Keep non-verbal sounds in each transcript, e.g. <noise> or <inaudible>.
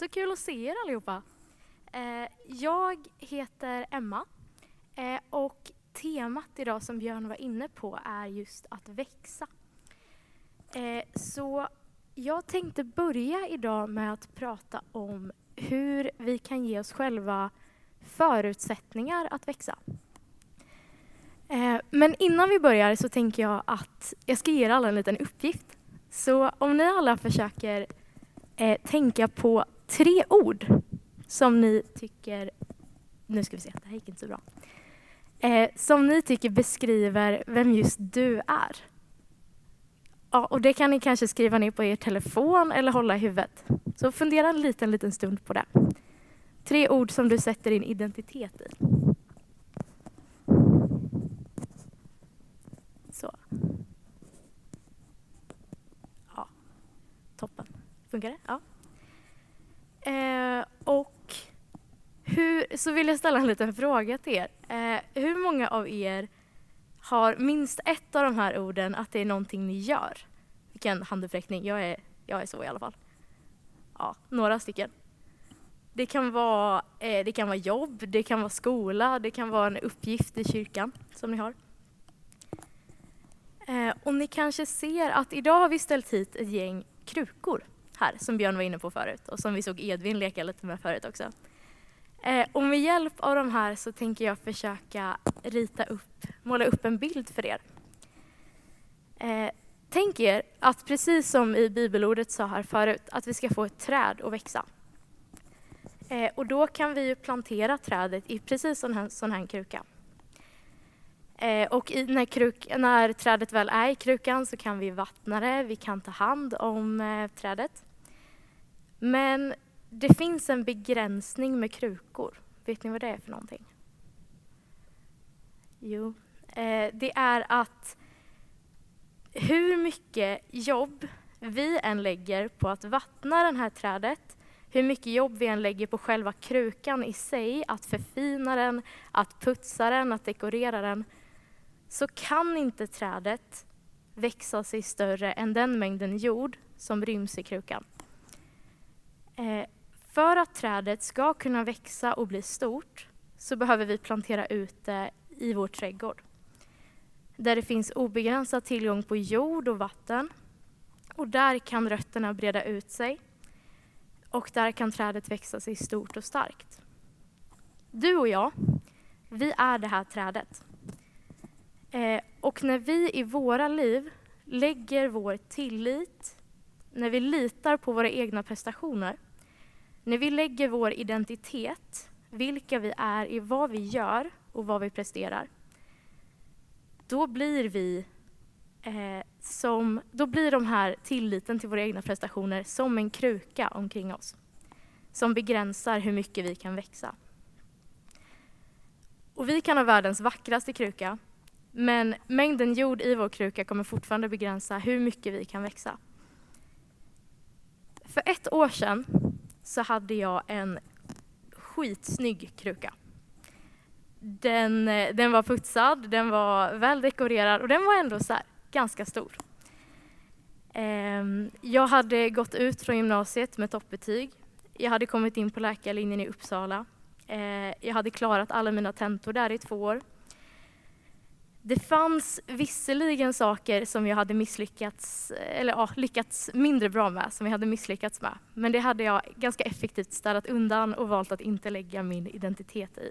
Så kul att se er allihopa. Eh, jag heter Emma eh, och temat idag som Björn var inne på är just att växa. Eh, så jag tänkte börja idag med att prata om hur vi kan ge oss själva förutsättningar att växa. Men innan vi börjar så tänker jag att jag ska ge er alla en liten uppgift. Så om ni alla försöker tänka på tre ord som ni tycker, nu ska vi se, det här gick inte så bra, eh, som ni tycker beskriver vem just du är. Ja, och det kan ni kanske skriva ner på er telefon eller hålla i huvudet. Så fundera en liten, liten stund på det. Tre ord som du sätter din identitet i. Så. Ja, toppen. Funkar det? Ja. Eh, och hur, så vill jag ställa en liten fråga till er. Eh, hur många av er har minst ett av de här orden att det är någonting ni gör? Vilken handuppräckning. Jag är, jag är så i alla fall. Ja, några stycken. Det kan, vara, eh, det kan vara jobb, det kan vara skola, det kan vara en uppgift i kyrkan som ni har. Eh, och ni kanske ser att idag har vi ställt hit ett gäng krukor här som Björn var inne på förut och som vi såg Edvin leka lite med förut också. Eh, och med hjälp av de här så tänker jag försöka rita upp, måla upp en bild för er. Eh, tänk er att precis som i bibelordet sa här förut, att vi ska få ett träd att växa. Eh, och då kan vi plantera trädet i precis sån sån här kruka. Eh, och i, när, kruk, när, trädet väl är i krukan så kan vi vattna det, vi kan ta hand om eh, trädet. Men det finns en begränsning med krukor. Vet ni vad det är för någonting? Jo, eh, det är att hur mycket jobb vi än lägger på att vattna det här trädet, hur mycket jobb vi än lägger på själva krukan i sig, att förfina den, att putsa den, att dekorera den, så kan inte trädet växa sig större än den mängden jord som ryms i krukan. Eh, för att trädet ska kunna växa och bli stort så behöver vi plantera ut det i vår trädgård. Där det finns obegränsad tillgång på jord och vatten. Och där kan rötterna breda ut sig. Och där kan trädet växa sig stort och starkt. Du och jag, vi är det här trädet. Eh, och när vi i våra liv lägger vår tillit, när vi litar på våra egna prestationer, när vi lägger vår identitet, vilka vi är i vad vi gör och vad vi presterar, då blir vi eh, som, då blir de här tilliten till våra egna prestationer som en kruka omkring oss, som begränsar hur mycket vi kan växa. Och vi kan ha världens vackraste kruka, men mängden jord i vår kruka kommer fortfarande begränsa hur mycket vi kan växa. För ett år sedan så hade jag en skitsnygg kruka. Den, eh, den var putsad, den var väl dekorerad och den var ändå så här, ganska stor. Ehm, jag hade gått ut från gymnasiet med toppbetyg. Jag hade kommit in på läkarlinjen i Uppsala. Eh, jag hade klarat alla mina tentor där i två år. Det fanns visserligen saker som jag hade misslyckats, eller ja, lyckats mindre bra med, som jag hade misslyckats med. Men det hade jag ganska effektivt städat undan och valt att inte lägga min identitet i.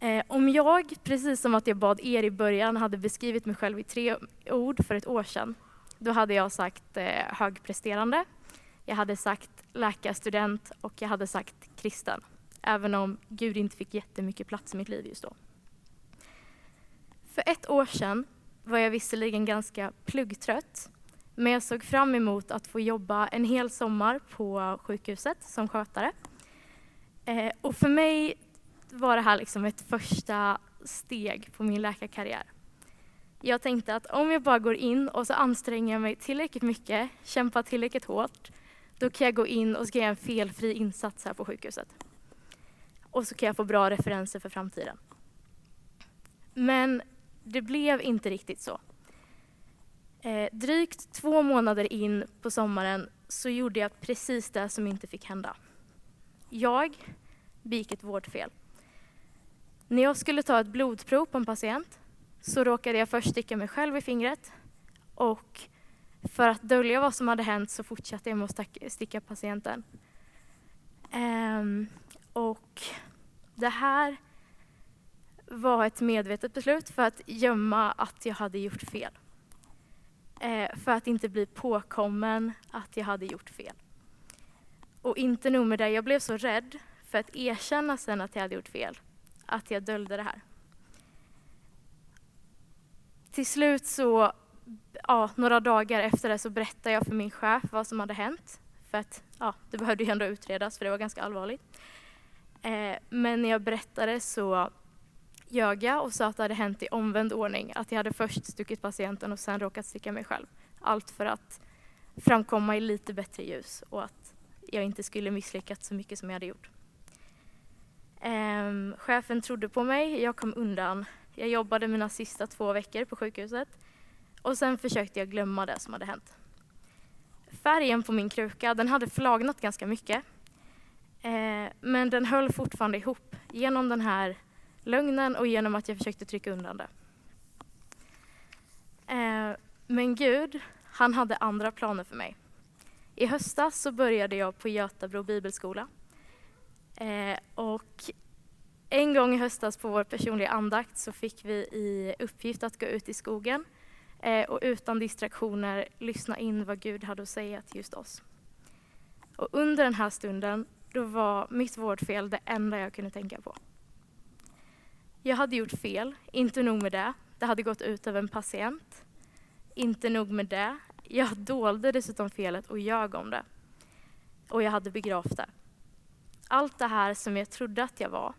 Eh, om jag, precis som att jag bad er i början, hade beskrivit mig själv i tre ord för ett år sedan, då hade jag sagt eh, högpresterande, jag hade sagt läkarstudent och jag hade sagt kristen. Även om Gud inte fick jättemycket plats i mitt liv just då. För ett år sedan var jag visserligen ganska pluggtrött, men jag såg fram emot att få jobba en hel sommar på sjukhuset som skötare. Eh, och för mig var det här liksom ett första steg på min läkarkarriär. Jag tänkte att om jag bara går in och så anstränger jag mig tillräckligt mycket, kämpar tillräckligt hårt, då kan jag gå in och ska göra en felfri insats här på sjukhuset. Och så kan jag få bra referenser för framtiden. Men det blev inte riktigt så. Eh, drygt två månader in på sommaren så gjorde jag precis det som inte fick hända. Jag begick ett vårdfel. När jag skulle ta ett blodprov på en patient så råkade jag först sticka mig själv i fingret och för att dölja vad som hade hänt så fortsatte jag med att sticka patienten. Eh, och det här var ett medvetet beslut för att gömma att jag hade gjort fel. Eh, för att inte bli påkommen att jag hade gjort fel. Och inte nog med det, jag blev så rädd för att erkänna sen att jag hade gjort fel, att jag döljde det här. Till slut så, ja, några dagar efter det så berättade jag för min chef vad som hade hänt. För att ja, det behövde ju ändå utredas för det var ganska allvarligt. Eh, men när jag berättade så ljög jag och sa att det hade hänt i omvänd ordning. Att jag hade först stuckit patienten och sen råkat sticka mig själv. Allt för att framkomma i lite bättre ljus och att jag inte skulle misslyckats så mycket som jag hade gjort. Ehm, chefen trodde på mig, jag kom undan. Jag jobbade mina sista två veckor på sjukhuset och sen försökte jag glömma det som hade hänt. Färgen på min kruka den hade flagnat ganska mycket eh, men den höll fortfarande ihop genom den här lögnen och genom att jag försökte trycka undan det. Eh, men Gud, han hade andra planer för mig. I höstas så började jag på Götabro bibelskola. Eh, och en gång i höstas på vår personliga andakt så fick vi i uppgift att gå ut i skogen eh, och utan distraktioner lyssna in vad Gud hade att säga till just oss. Och under den här stunden då var mitt vårdfel det enda jag kunde tänka på. Jag hade gjort fel, inte nog med det. Det hade gått ut över en patient. Inte nog med det. Jag dolde dessutom felet och ljög om det. Och jag hade begravt det. Allt det här som jag trodde att jag var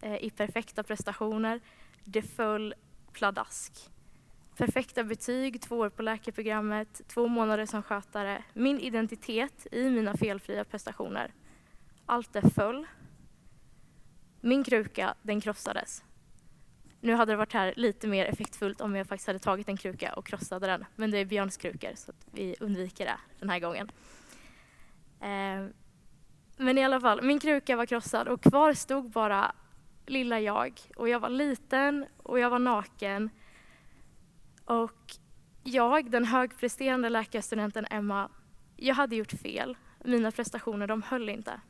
eh, i perfekta prestationer, det föll pladask. Perfekta betyg, två år på läkarprogrammet, två månader som skötare, min identitet i mina felfria prestationer. Allt det föll min kruka, den krossades. Nu hade det varit här lite mer effektfullt om jag faktiskt hade tagit en kruka och krossade den. Men det är Björns krukor så vi undviker det den här gången. Eh, men i alla fall, min kruka var krossad och kvar stod bara lilla jag. Och jag var liten och jag var naken. Och jag, den högpresterande läkarstudenten Emma, jag hade gjort fel. Mina prestationer, de höll inte.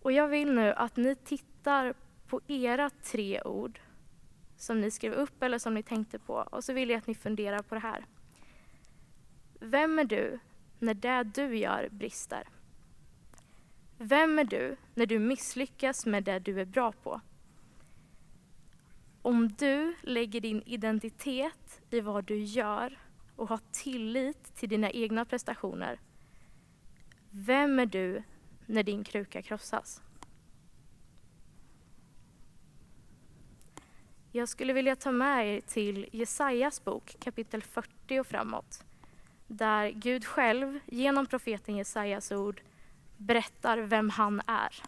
Och jag vill nu att ni tittar på era tre ord som ni skrev upp eller som ni tänkte på och så vill jag att ni funderar på det här. Vem är du när det du gör brister? Vem är du när du misslyckas med det du är bra på? Om du lägger din identitet i vad du gör och har tillit till dina egna prestationer, vem är du när din kruka krossas. Jag skulle vilja ta med er till Jesajas bok kapitel 40 och framåt där Gud själv genom profeten Jesajas ord berättar vem han är.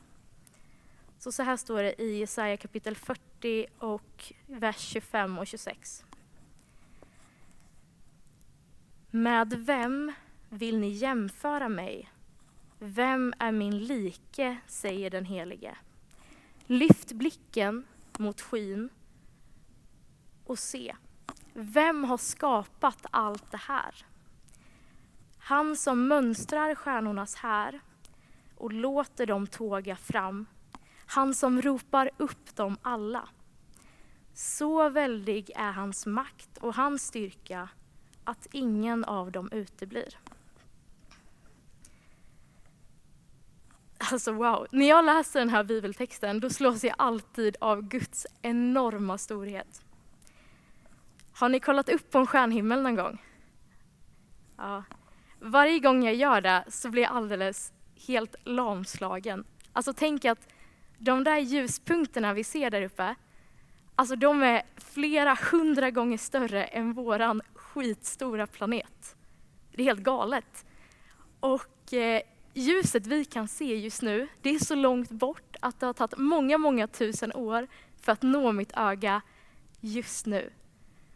Så, så här står det i Jesaja kapitel 40 och vers 25 och 26. Med vem vill ni jämföra mig vem är min like, säger den helige. Lyft blicken mot skyn och se. Vem har skapat allt det här? Han som mönstrar stjärnornas här och låter dem tåga fram. Han som ropar upp dem alla. Så väldig är hans makt och hans styrka att ingen av dem uteblir. Alltså wow, när jag läser den här bibeltexten då slås jag alltid av Guds enorma storhet. Har ni kollat upp på en stjärnhimmel någon gång? Ja. Varje gång jag gör det så blir jag alldeles helt lamslagen. Alltså tänk att de där ljuspunkterna vi ser där uppe, alltså de är flera hundra gånger större än våran skitstora planet. Det är helt galet. Och eh, ljuset vi kan se just nu, det är så långt bort att det har tagit många, många tusen år för att nå mitt öga just nu.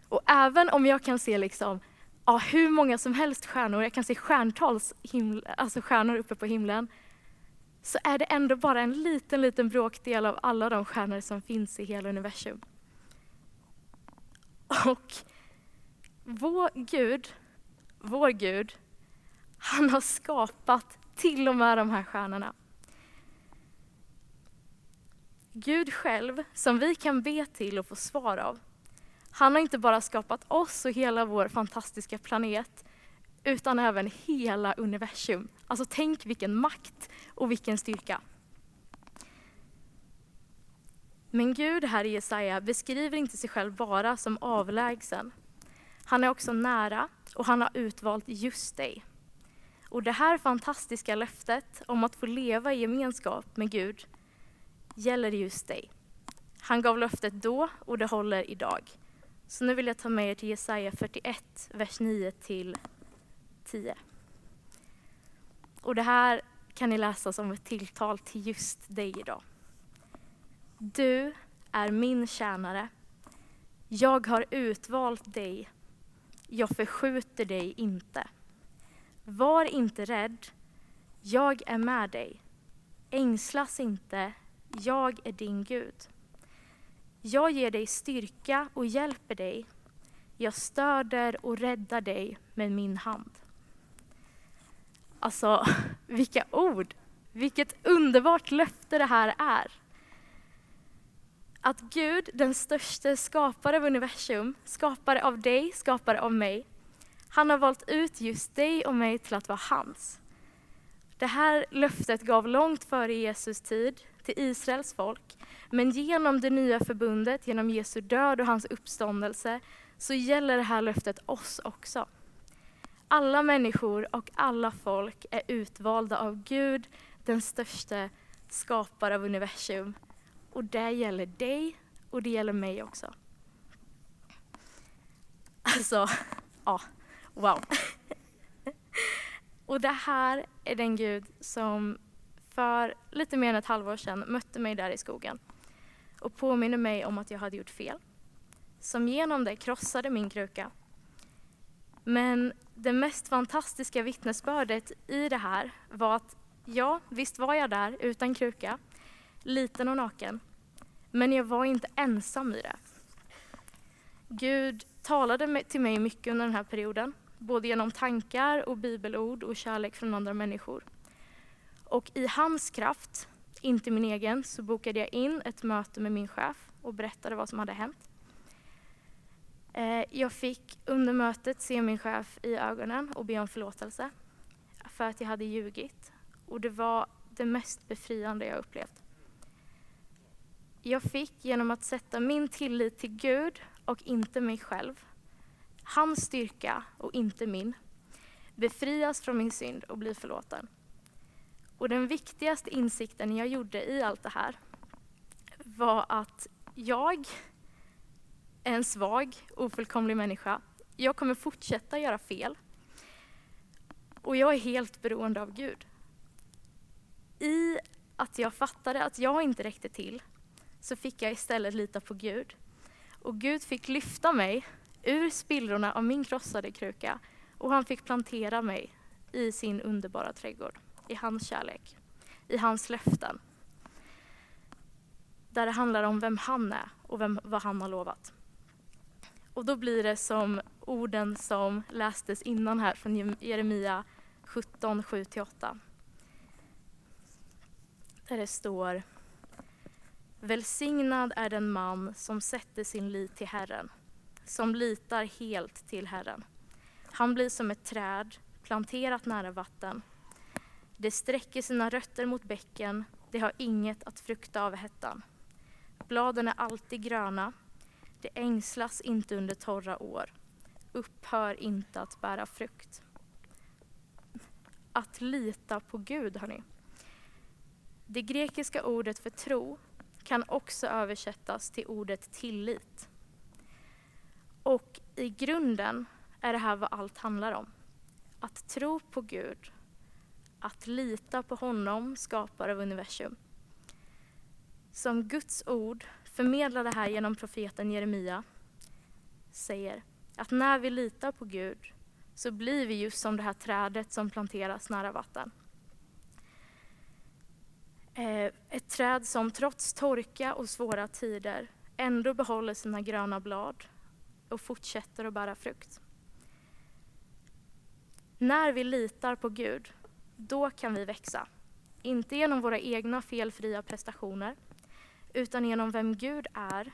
Och även om jag kan se liksom ja, hur många som helst stjärnor, jag kan se stjärntals himl, alltså stjärnor uppe på himlen, så är det ändå bara en liten, liten bråkdel av alla de stjärnor som finns i hela universum. Och vår Gud, vår Gud, han har skapat till och med de här stjärnorna. Gud själv, som vi kan be till och få svar av, han har inte bara skapat oss och hela vår fantastiska planet, utan även hela universum. Alltså tänk vilken makt och vilken styrka. Men Gud här i Jesaja beskriver inte sig själv bara som avlägsen. Han är också nära och han har utvalt just dig. Och det här fantastiska löftet om att få leva i gemenskap med Gud gäller just dig. Han gav löftet då och det håller idag. Så nu vill jag ta med er till Jesaja 41, vers 9 till 10. Och det här kan ni läsa som ett tilltal till just dig idag. Du är min tjänare. Jag har utvalt dig. Jag förskjuter dig inte. Var inte rädd. Jag är med dig. Ängslas inte. Jag är din Gud. Jag ger dig styrka och hjälper dig. Jag stöder och räddar dig med min hand. Alltså, <laughs> vilka ord! Vilket underbart löfte det här är. Att Gud, den största skapare av universum, skapare av dig, skapare av mig, han har valt ut just dig och mig till att vara hans. Det här löftet gav långt före Jesus tid till Israels folk. Men genom det nya förbundet, genom Jesu död och hans uppståndelse, så gäller det här löftet oss också. Alla människor och alla folk är utvalda av Gud, den största skapare av universum. Och det gäller dig och det gäller mig också. Alltså, ja, wow. Och det här är den Gud som för lite mer än ett halvår sedan mötte mig där i skogen och påminner mig om att jag hade gjort fel. Som genom det krossade min kruka. Men det mest fantastiska vittnesbördet i det här var att ja, visst var jag där utan kruka, liten och naken, men jag var inte ensam i det. Gud talade till mig mycket under den här perioden, både genom tankar och bibelord och kärlek från andra människor. Och i hans kraft, inte min egen, så bokade jag in ett möte med min chef och berättade vad som hade hänt. Eh, jag fick under mötet se min chef i ögonen och be om förlåtelse för att jag hade ljugit. Och det var det mest befriande jag upplevt. Jag fick genom att sätta min tillit till Gud och inte mig själv, hans styrka och inte min, befrias från min synd och bli förlåten. Och den viktigaste insikten jag gjorde i allt det här var att jag är en svag, ofullkomlig människa. Jag kommer fortsätta göra fel. Och jag är helt beroende av Gud. I att jag fattade att jag inte räckte till så fick jag istället lita på Gud. Och Gud fick lyfta mig ur spillrorna av min krossade kruka och han fick plantera mig i sin underbara trädgård i hans kärlek, i hans löften. Där det handlar om vem han är och vem, vad han har lovat. Och då blir det som orden som lästes innan här från Jeremia 17, 7-8. Där det står Välsignad är den man som sätter sin lit till Herren, som litar helt till Herren. Han blir som ett träd planterat nära vatten det sträcker sina rötter mot bäcken, det har inget att frukta av hettan. Bladen är alltid gröna, det ängslas inte under torra år, upphör inte att bära frukt. Att lita på Gud, hörni. Det grekiska ordet för tro kan också översättas till ordet tillit. Och i grunden är det här vad allt handlar om. Att tro på Gud att lita på honom, skapare av universum. Som Guds ord, förmedlade här genom profeten Jeremia, säger att när vi litar på Gud så blir vi just som det här trädet som planteras nära vatten. Eh, ett träd som trots torka och svåra tider ändå behåller sina gröna blad och fortsätter att bära frukt. När vi litar på Gud, då kan vi växa. Inte genom våra egna felfria prestationer, utan genom vem Gud är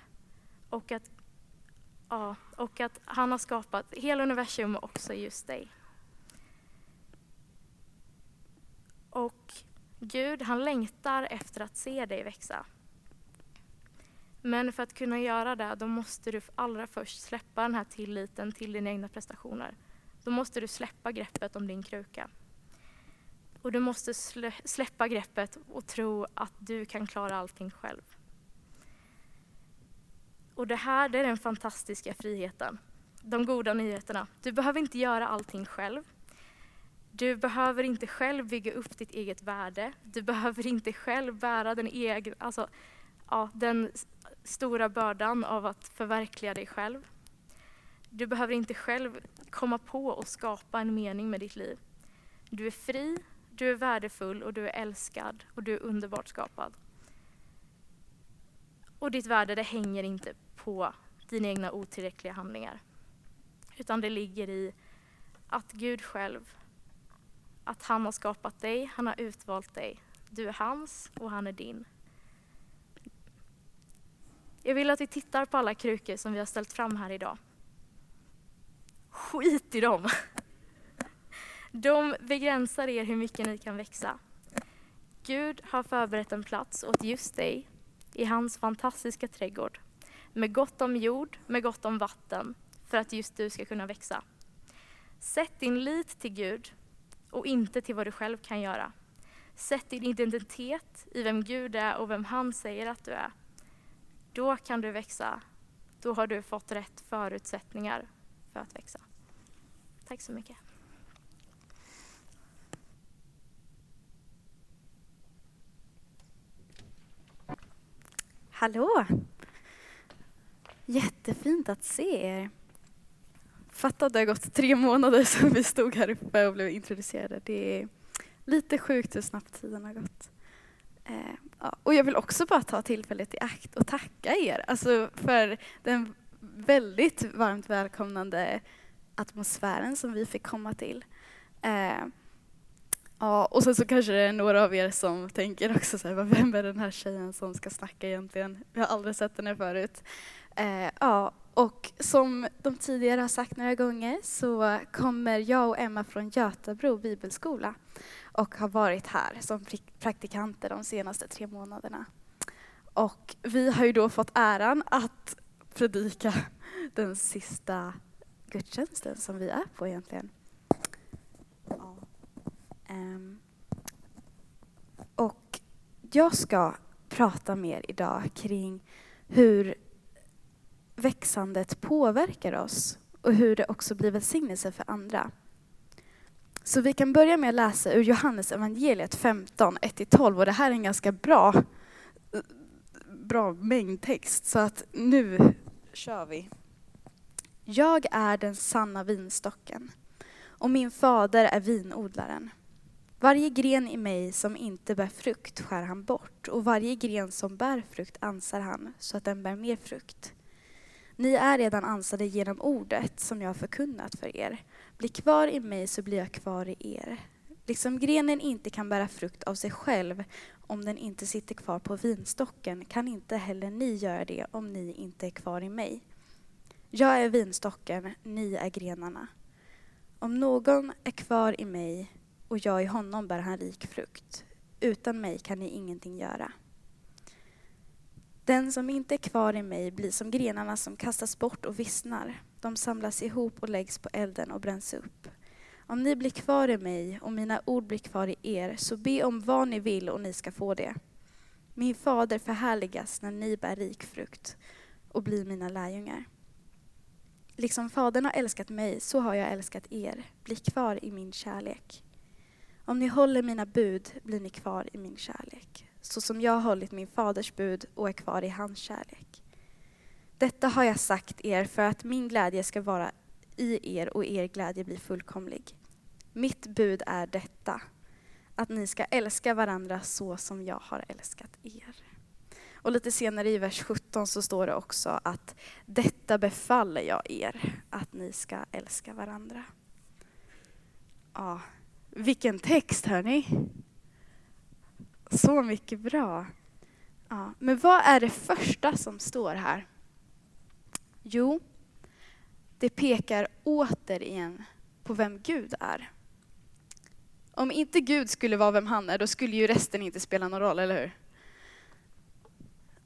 och att, ja, och att han har skapat hela universum och också just dig. Och Gud, han längtar efter att se dig växa. Men för att kunna göra det, då måste du allra först släppa den här tilliten till dina egna prestationer. Då måste du släppa greppet om din kruka. Och du måste släppa greppet och tro att du kan klara allting själv. Och det här det är den fantastiska friheten, de goda nyheterna. Du behöver inte göra allting själv. Du behöver inte själv bygga upp ditt eget värde. Du behöver inte själv bära den, egen, alltså, ja, den stora bördan av att förverkliga dig själv. Du behöver inte själv komma på och skapa en mening med ditt liv. Du är fri, du är värdefull och du är älskad och du är underbart skapad. Och ditt värde det hänger inte på dina egna otillräckliga handlingar. Utan det ligger i att Gud själv, att han har skapat dig, han har utvalt dig. Du är hans och han är din. Jag vill att vi tittar på alla krukor som vi har ställt fram här idag. Skit i dem! De begränsar er hur mycket ni kan växa. Gud har förberett en plats åt just dig i hans fantastiska trädgård med gott om jord, med gott om vatten för att just du ska kunna växa. Sätt din lit till Gud och inte till vad du själv kan göra. Sätt din identitet i vem Gud är och vem han säger att du är. Då kan du växa. Då har du fått rätt förutsättningar för att växa. Tack så mycket. Hallå! Jättefint att se er. Fatta att det har gått tre månader sedan vi stod här uppe och blev introducerade. Det är lite sjukt hur snabbt tiden har gått. Eh, ja. Och jag vill också bara ta tillfället i akt och tacka er alltså för den väldigt varmt välkomnande atmosfären som vi fick komma till. Eh, ja, och sen så kanske det är några av er som tänker också så här, vem är den här tjejen som ska snacka egentligen? Vi har aldrig sett henne förut. Eh, ja, och som de tidigare har sagt några gånger så kommer jag och Emma från Götabro bibelskola och har varit här som praktikanter de senaste tre månaderna. Och vi har ju då fått äran att predika den sista gudstjänsten som vi är på egentligen. Ja. Um. Och jag ska prata mer idag kring hur växandet påverkar oss och hur det också blir välsignelse för andra. Så vi kan börja med att läsa ur Johannes evangeliet 15, 1-12 och det här är en ganska bra, bra mängd text så att nu kör vi. Jag är den sanna vinstocken och min fader är vinodlaren. Varje gren i mig som inte bär frukt skär han bort och varje gren som bär frukt ansar han så att den bär mer frukt. Ni är redan ansade genom ordet som jag har förkunnat för er. Bli kvar i mig så blir jag kvar i er. Liksom grenen inte kan bära frukt av sig själv om den inte sitter kvar på vinstocken kan inte heller ni göra det om ni inte är kvar i mig. Jag är vinstocken, ni är grenarna. Om någon är kvar i mig och jag i honom bär han rik frukt. Utan mig kan ni ingenting göra. Den som inte är kvar i mig blir som grenarna som kastas bort och vissnar. De samlas ihop och läggs på elden och bränns upp. Om ni blir kvar i mig och mina ord blir kvar i er, så be om vad ni vill och ni ska få det. Min fader förhärligas när ni bär rik frukt och blir mina lärjungar. Liksom Fadern har älskat mig, så har jag älskat er. Bli kvar i min kärlek. Om ni håller mina bud blir ni kvar i min kärlek så som jag har hållit min faders bud och är kvar i hans kärlek. Detta har jag sagt er för att min glädje ska vara i er och er glädje bli fullkomlig. Mitt bud är detta, att ni ska älska varandra så som jag har älskat er. Och lite senare i vers 17 så står det också att detta befaller jag er, att ni ska älska varandra. Ja, vilken text hörni! Så mycket bra. Ja, men vad är det första som står här? Jo, det pekar återigen på vem Gud är. Om inte Gud skulle vara vem han är, då skulle ju resten inte spela någon roll, eller hur?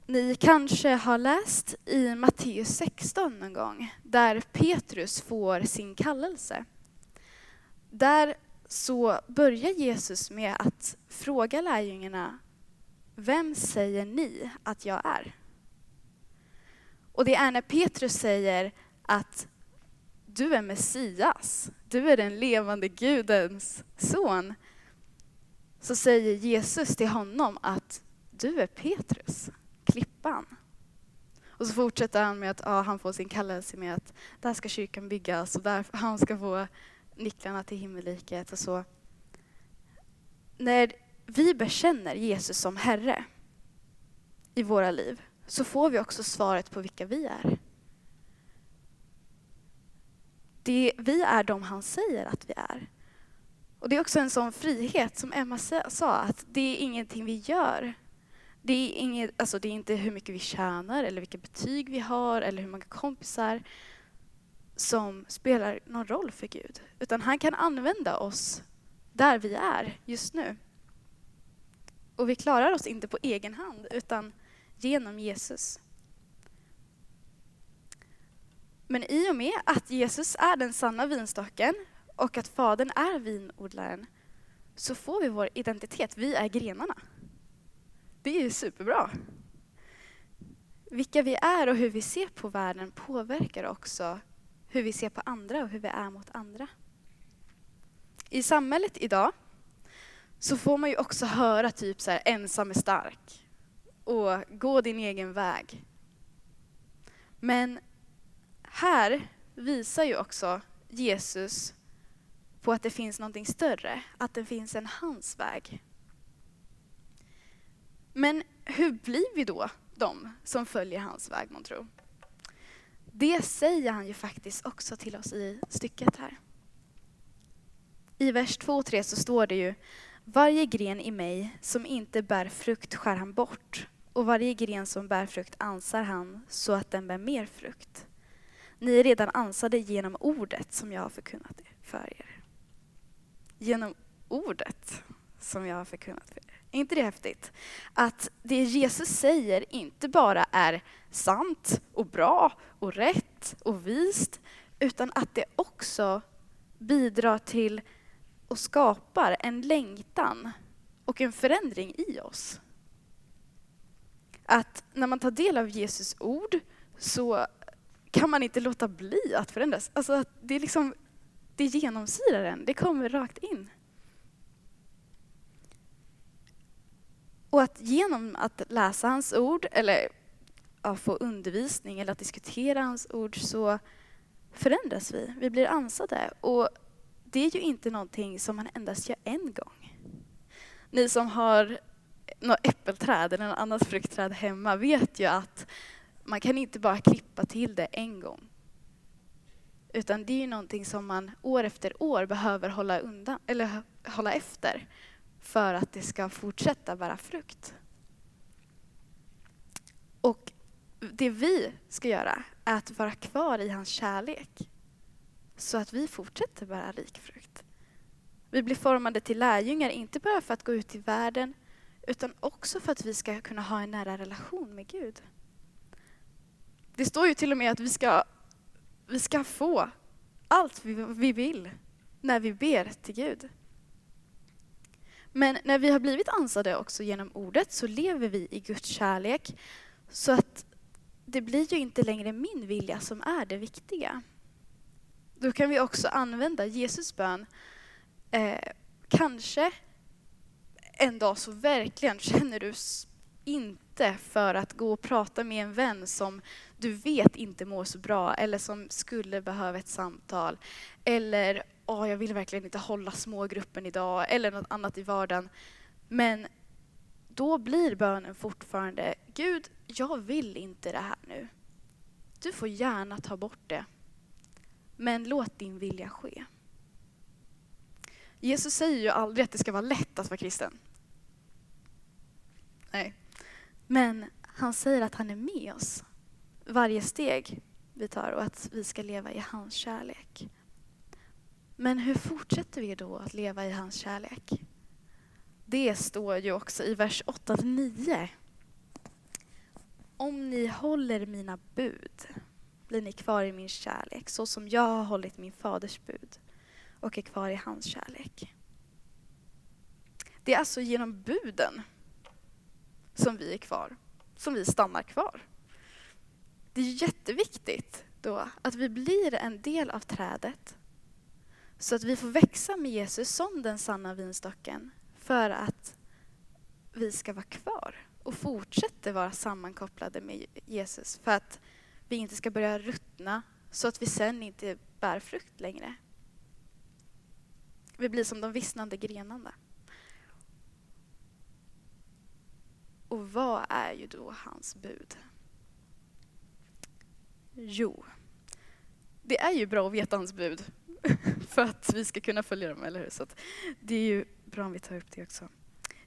Ni kanske har läst i Matteus 16 någon gång, där Petrus får sin kallelse. Där så börjar Jesus med att fråga lärjungarna, vem säger ni att jag är? Och det är när Petrus säger att du är Messias, du är den levande Gudens son, så säger Jesus till honom att du är Petrus, klippan. Och så fortsätter han med att ja, han får sin kallelse med att där ska kyrkan byggas och där han ska få nycklarna till himmelriket och så. När vi bekänner Jesus som Herre i våra liv så får vi också svaret på vilka vi är. Det, vi är de han säger att vi är. Och Det är också en sån frihet som Emma sa, att det är ingenting vi gör. Det är, inget, alltså det är inte hur mycket vi tjänar eller vilka betyg vi har eller hur många kompisar som spelar någon roll för Gud. Utan han kan använda oss där vi är just nu. Och vi klarar oss inte på egen hand utan genom Jesus. Men i och med att Jesus är den sanna vinstocken och att Fadern är vinodlaren så får vi vår identitet. Vi är grenarna. Det är superbra. Vilka vi är och hur vi ser på världen påverkar också hur vi ser på andra och hur vi är mot andra. I samhället idag så får man ju också höra typ så här, ensam är stark och gå din egen väg. Men här visar ju också Jesus på att det finns någonting större, att det finns en hans väg. Men hur blir vi då de som följer hans väg, man tror? Det säger han ju faktiskt också till oss i stycket här. I vers 2 och 3 så står det ju Varje gren i mig som inte bär frukt skär han bort och varje gren som bär frukt ansar han så att den bär mer frukt. Ni är redan ansade genom ordet som jag har förkunnat för er. Genom ordet som jag har förkunnat för er. Är inte det häftigt? Att det Jesus säger inte bara är sant och bra och rätt och vist, utan att det också bidrar till och skapar en längtan och en förändring i oss. Att när man tar del av Jesus ord så kan man inte låta bli att förändras. Alltså att det, är liksom, det genomsyrar en, det kommer rakt in. Och att genom att läsa hans ord, eller ja, få undervisning eller att diskutera hans ord, så förändras vi. Vi blir ansade. Och det är ju inte någonting som man endast gör en gång. Ni som har något äppelträd eller något annat fruktträd hemma vet ju att man kan inte bara klippa till det en gång. Utan det är ju någonting som man år efter år behöver hålla undan, eller hålla efter för att det ska fortsätta bära frukt. Och det vi ska göra är att vara kvar i hans kärlek så att vi fortsätter bära rik frukt. Vi blir formade till lärjungar, inte bara för att gå ut i världen utan också för att vi ska kunna ha en nära relation med Gud. Det står ju till och med att vi ska, vi ska få allt vi, vi vill när vi ber till Gud. Men när vi har blivit ansade också genom ordet så lever vi i Guds kärlek så att det blir ju inte längre min vilja som är det viktiga. Då kan vi också använda Jesus bön. Eh, kanske en dag så verkligen känner du inte för att gå och prata med en vän som du vet inte mår så bra eller som skulle behöva ett samtal. Eller oh, jag vill verkligen inte hålla smågruppen idag eller något annat i vardagen. Men då blir bönen fortfarande Gud, jag vill inte det här nu. Du får gärna ta bort det. Men låt din vilja ske. Jesus säger ju aldrig att det ska vara lätt att vara kristen. Nej. Men han säger att han är med oss varje steg vi tar och att vi ska leva i hans kärlek. Men hur fortsätter vi då att leva i hans kärlek? Det står ju också i vers 8-9. Om ni håller mina bud blir ni kvar i min kärlek så som jag har hållit min faders bud och är kvar i hans kärlek. Det är alltså genom buden som vi är kvar, som vi stannar kvar. Det är jätteviktigt då att vi blir en del av trädet så att vi får växa med Jesus som den sanna vinstocken för att vi ska vara kvar och fortsätta vara sammankopplade med Jesus för att vi inte ska börja ruttna så att vi sen inte bär frukt längre. Vi blir som de vissnande grenarna. Och vad är ju då hans bud? Jo, det är ju bra att veta hans bud <laughs> för att vi ska kunna följa dem, eller hur? Så det är ju bra om vi tar upp det också.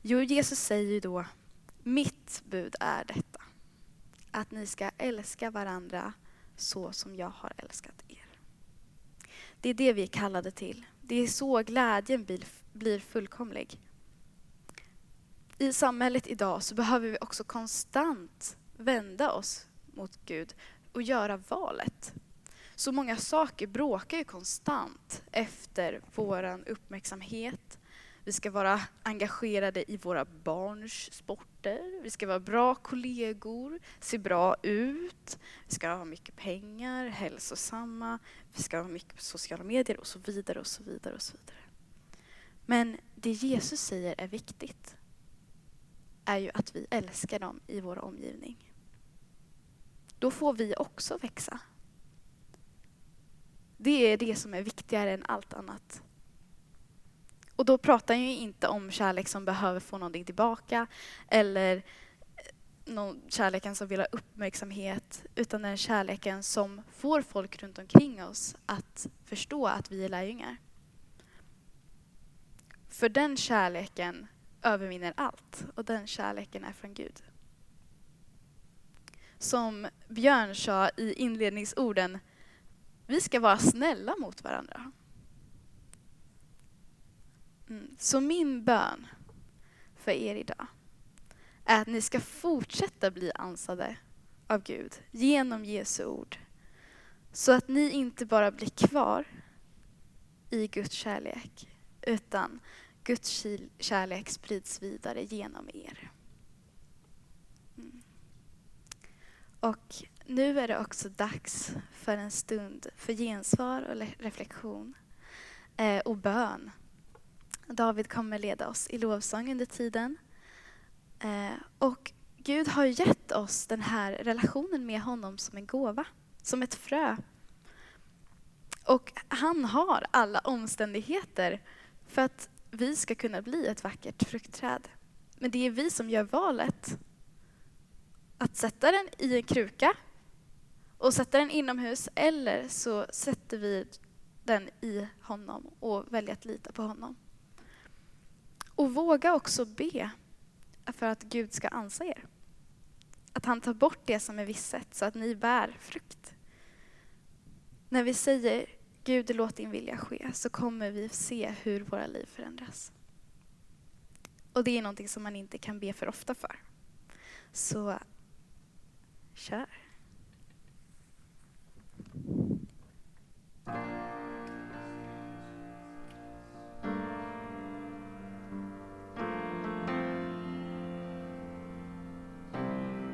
Jo, Jesus säger ju då, mitt bud är detta, att ni ska älska varandra så som jag har älskat er. Det är det vi är kallade till. Det är så glädjen blir, blir fullkomlig. I samhället idag så behöver vi också konstant vända oss mot Gud och göra valet. Så många saker bråkar ju konstant efter vår uppmärksamhet. Vi ska vara engagerade i våra barns sporter. Vi ska vara bra kollegor, se bra ut. Vi ska ha mycket pengar, hälsosamma. Vi ska ha mycket på sociala medier och så vidare och så vidare och så vidare. Men det Jesus säger är viktigt är ju att vi älskar dem i vår omgivning. Då får vi också växa. Det är det som är viktigare än allt annat. Och då pratar jag inte om kärlek som behöver få någonting tillbaka eller eh, någon kärleken som vill ha uppmärksamhet utan den kärleken som får folk runt omkring oss att förstå att vi är lärjungar. För den kärleken övervinner allt och den kärleken är från Gud. Som Björn sa i inledningsorden, vi ska vara snälla mot varandra. Mm. Så min bön för er idag är att ni ska fortsätta bli ansade av Gud genom Jesu ord. Så att ni inte bara blir kvar i Guds kärlek utan Guds kärlek sprids vidare genom er. Mm. Och nu är det också dags för en stund för gensvar och reflektion eh, och bön. David kommer leda oss i lovsång under tiden. Eh, och Gud har gett oss den här relationen med honom som en gåva, som ett frö. Och han har alla omständigheter för att vi ska kunna bli ett vackert fruktträd. Men det är vi som gör valet att sätta den i en kruka och sätta den inomhus eller så sätter vi den i honom och väljer att lita på honom. Och våga också be för att Gud ska ansa er. Att han tar bort det som är visset så att ni bär frukt. När vi säger Gud, låt din vilja ske, så kommer vi se hur våra liv förändras. Och det är någonting som man inte kan be för ofta för. Så kör.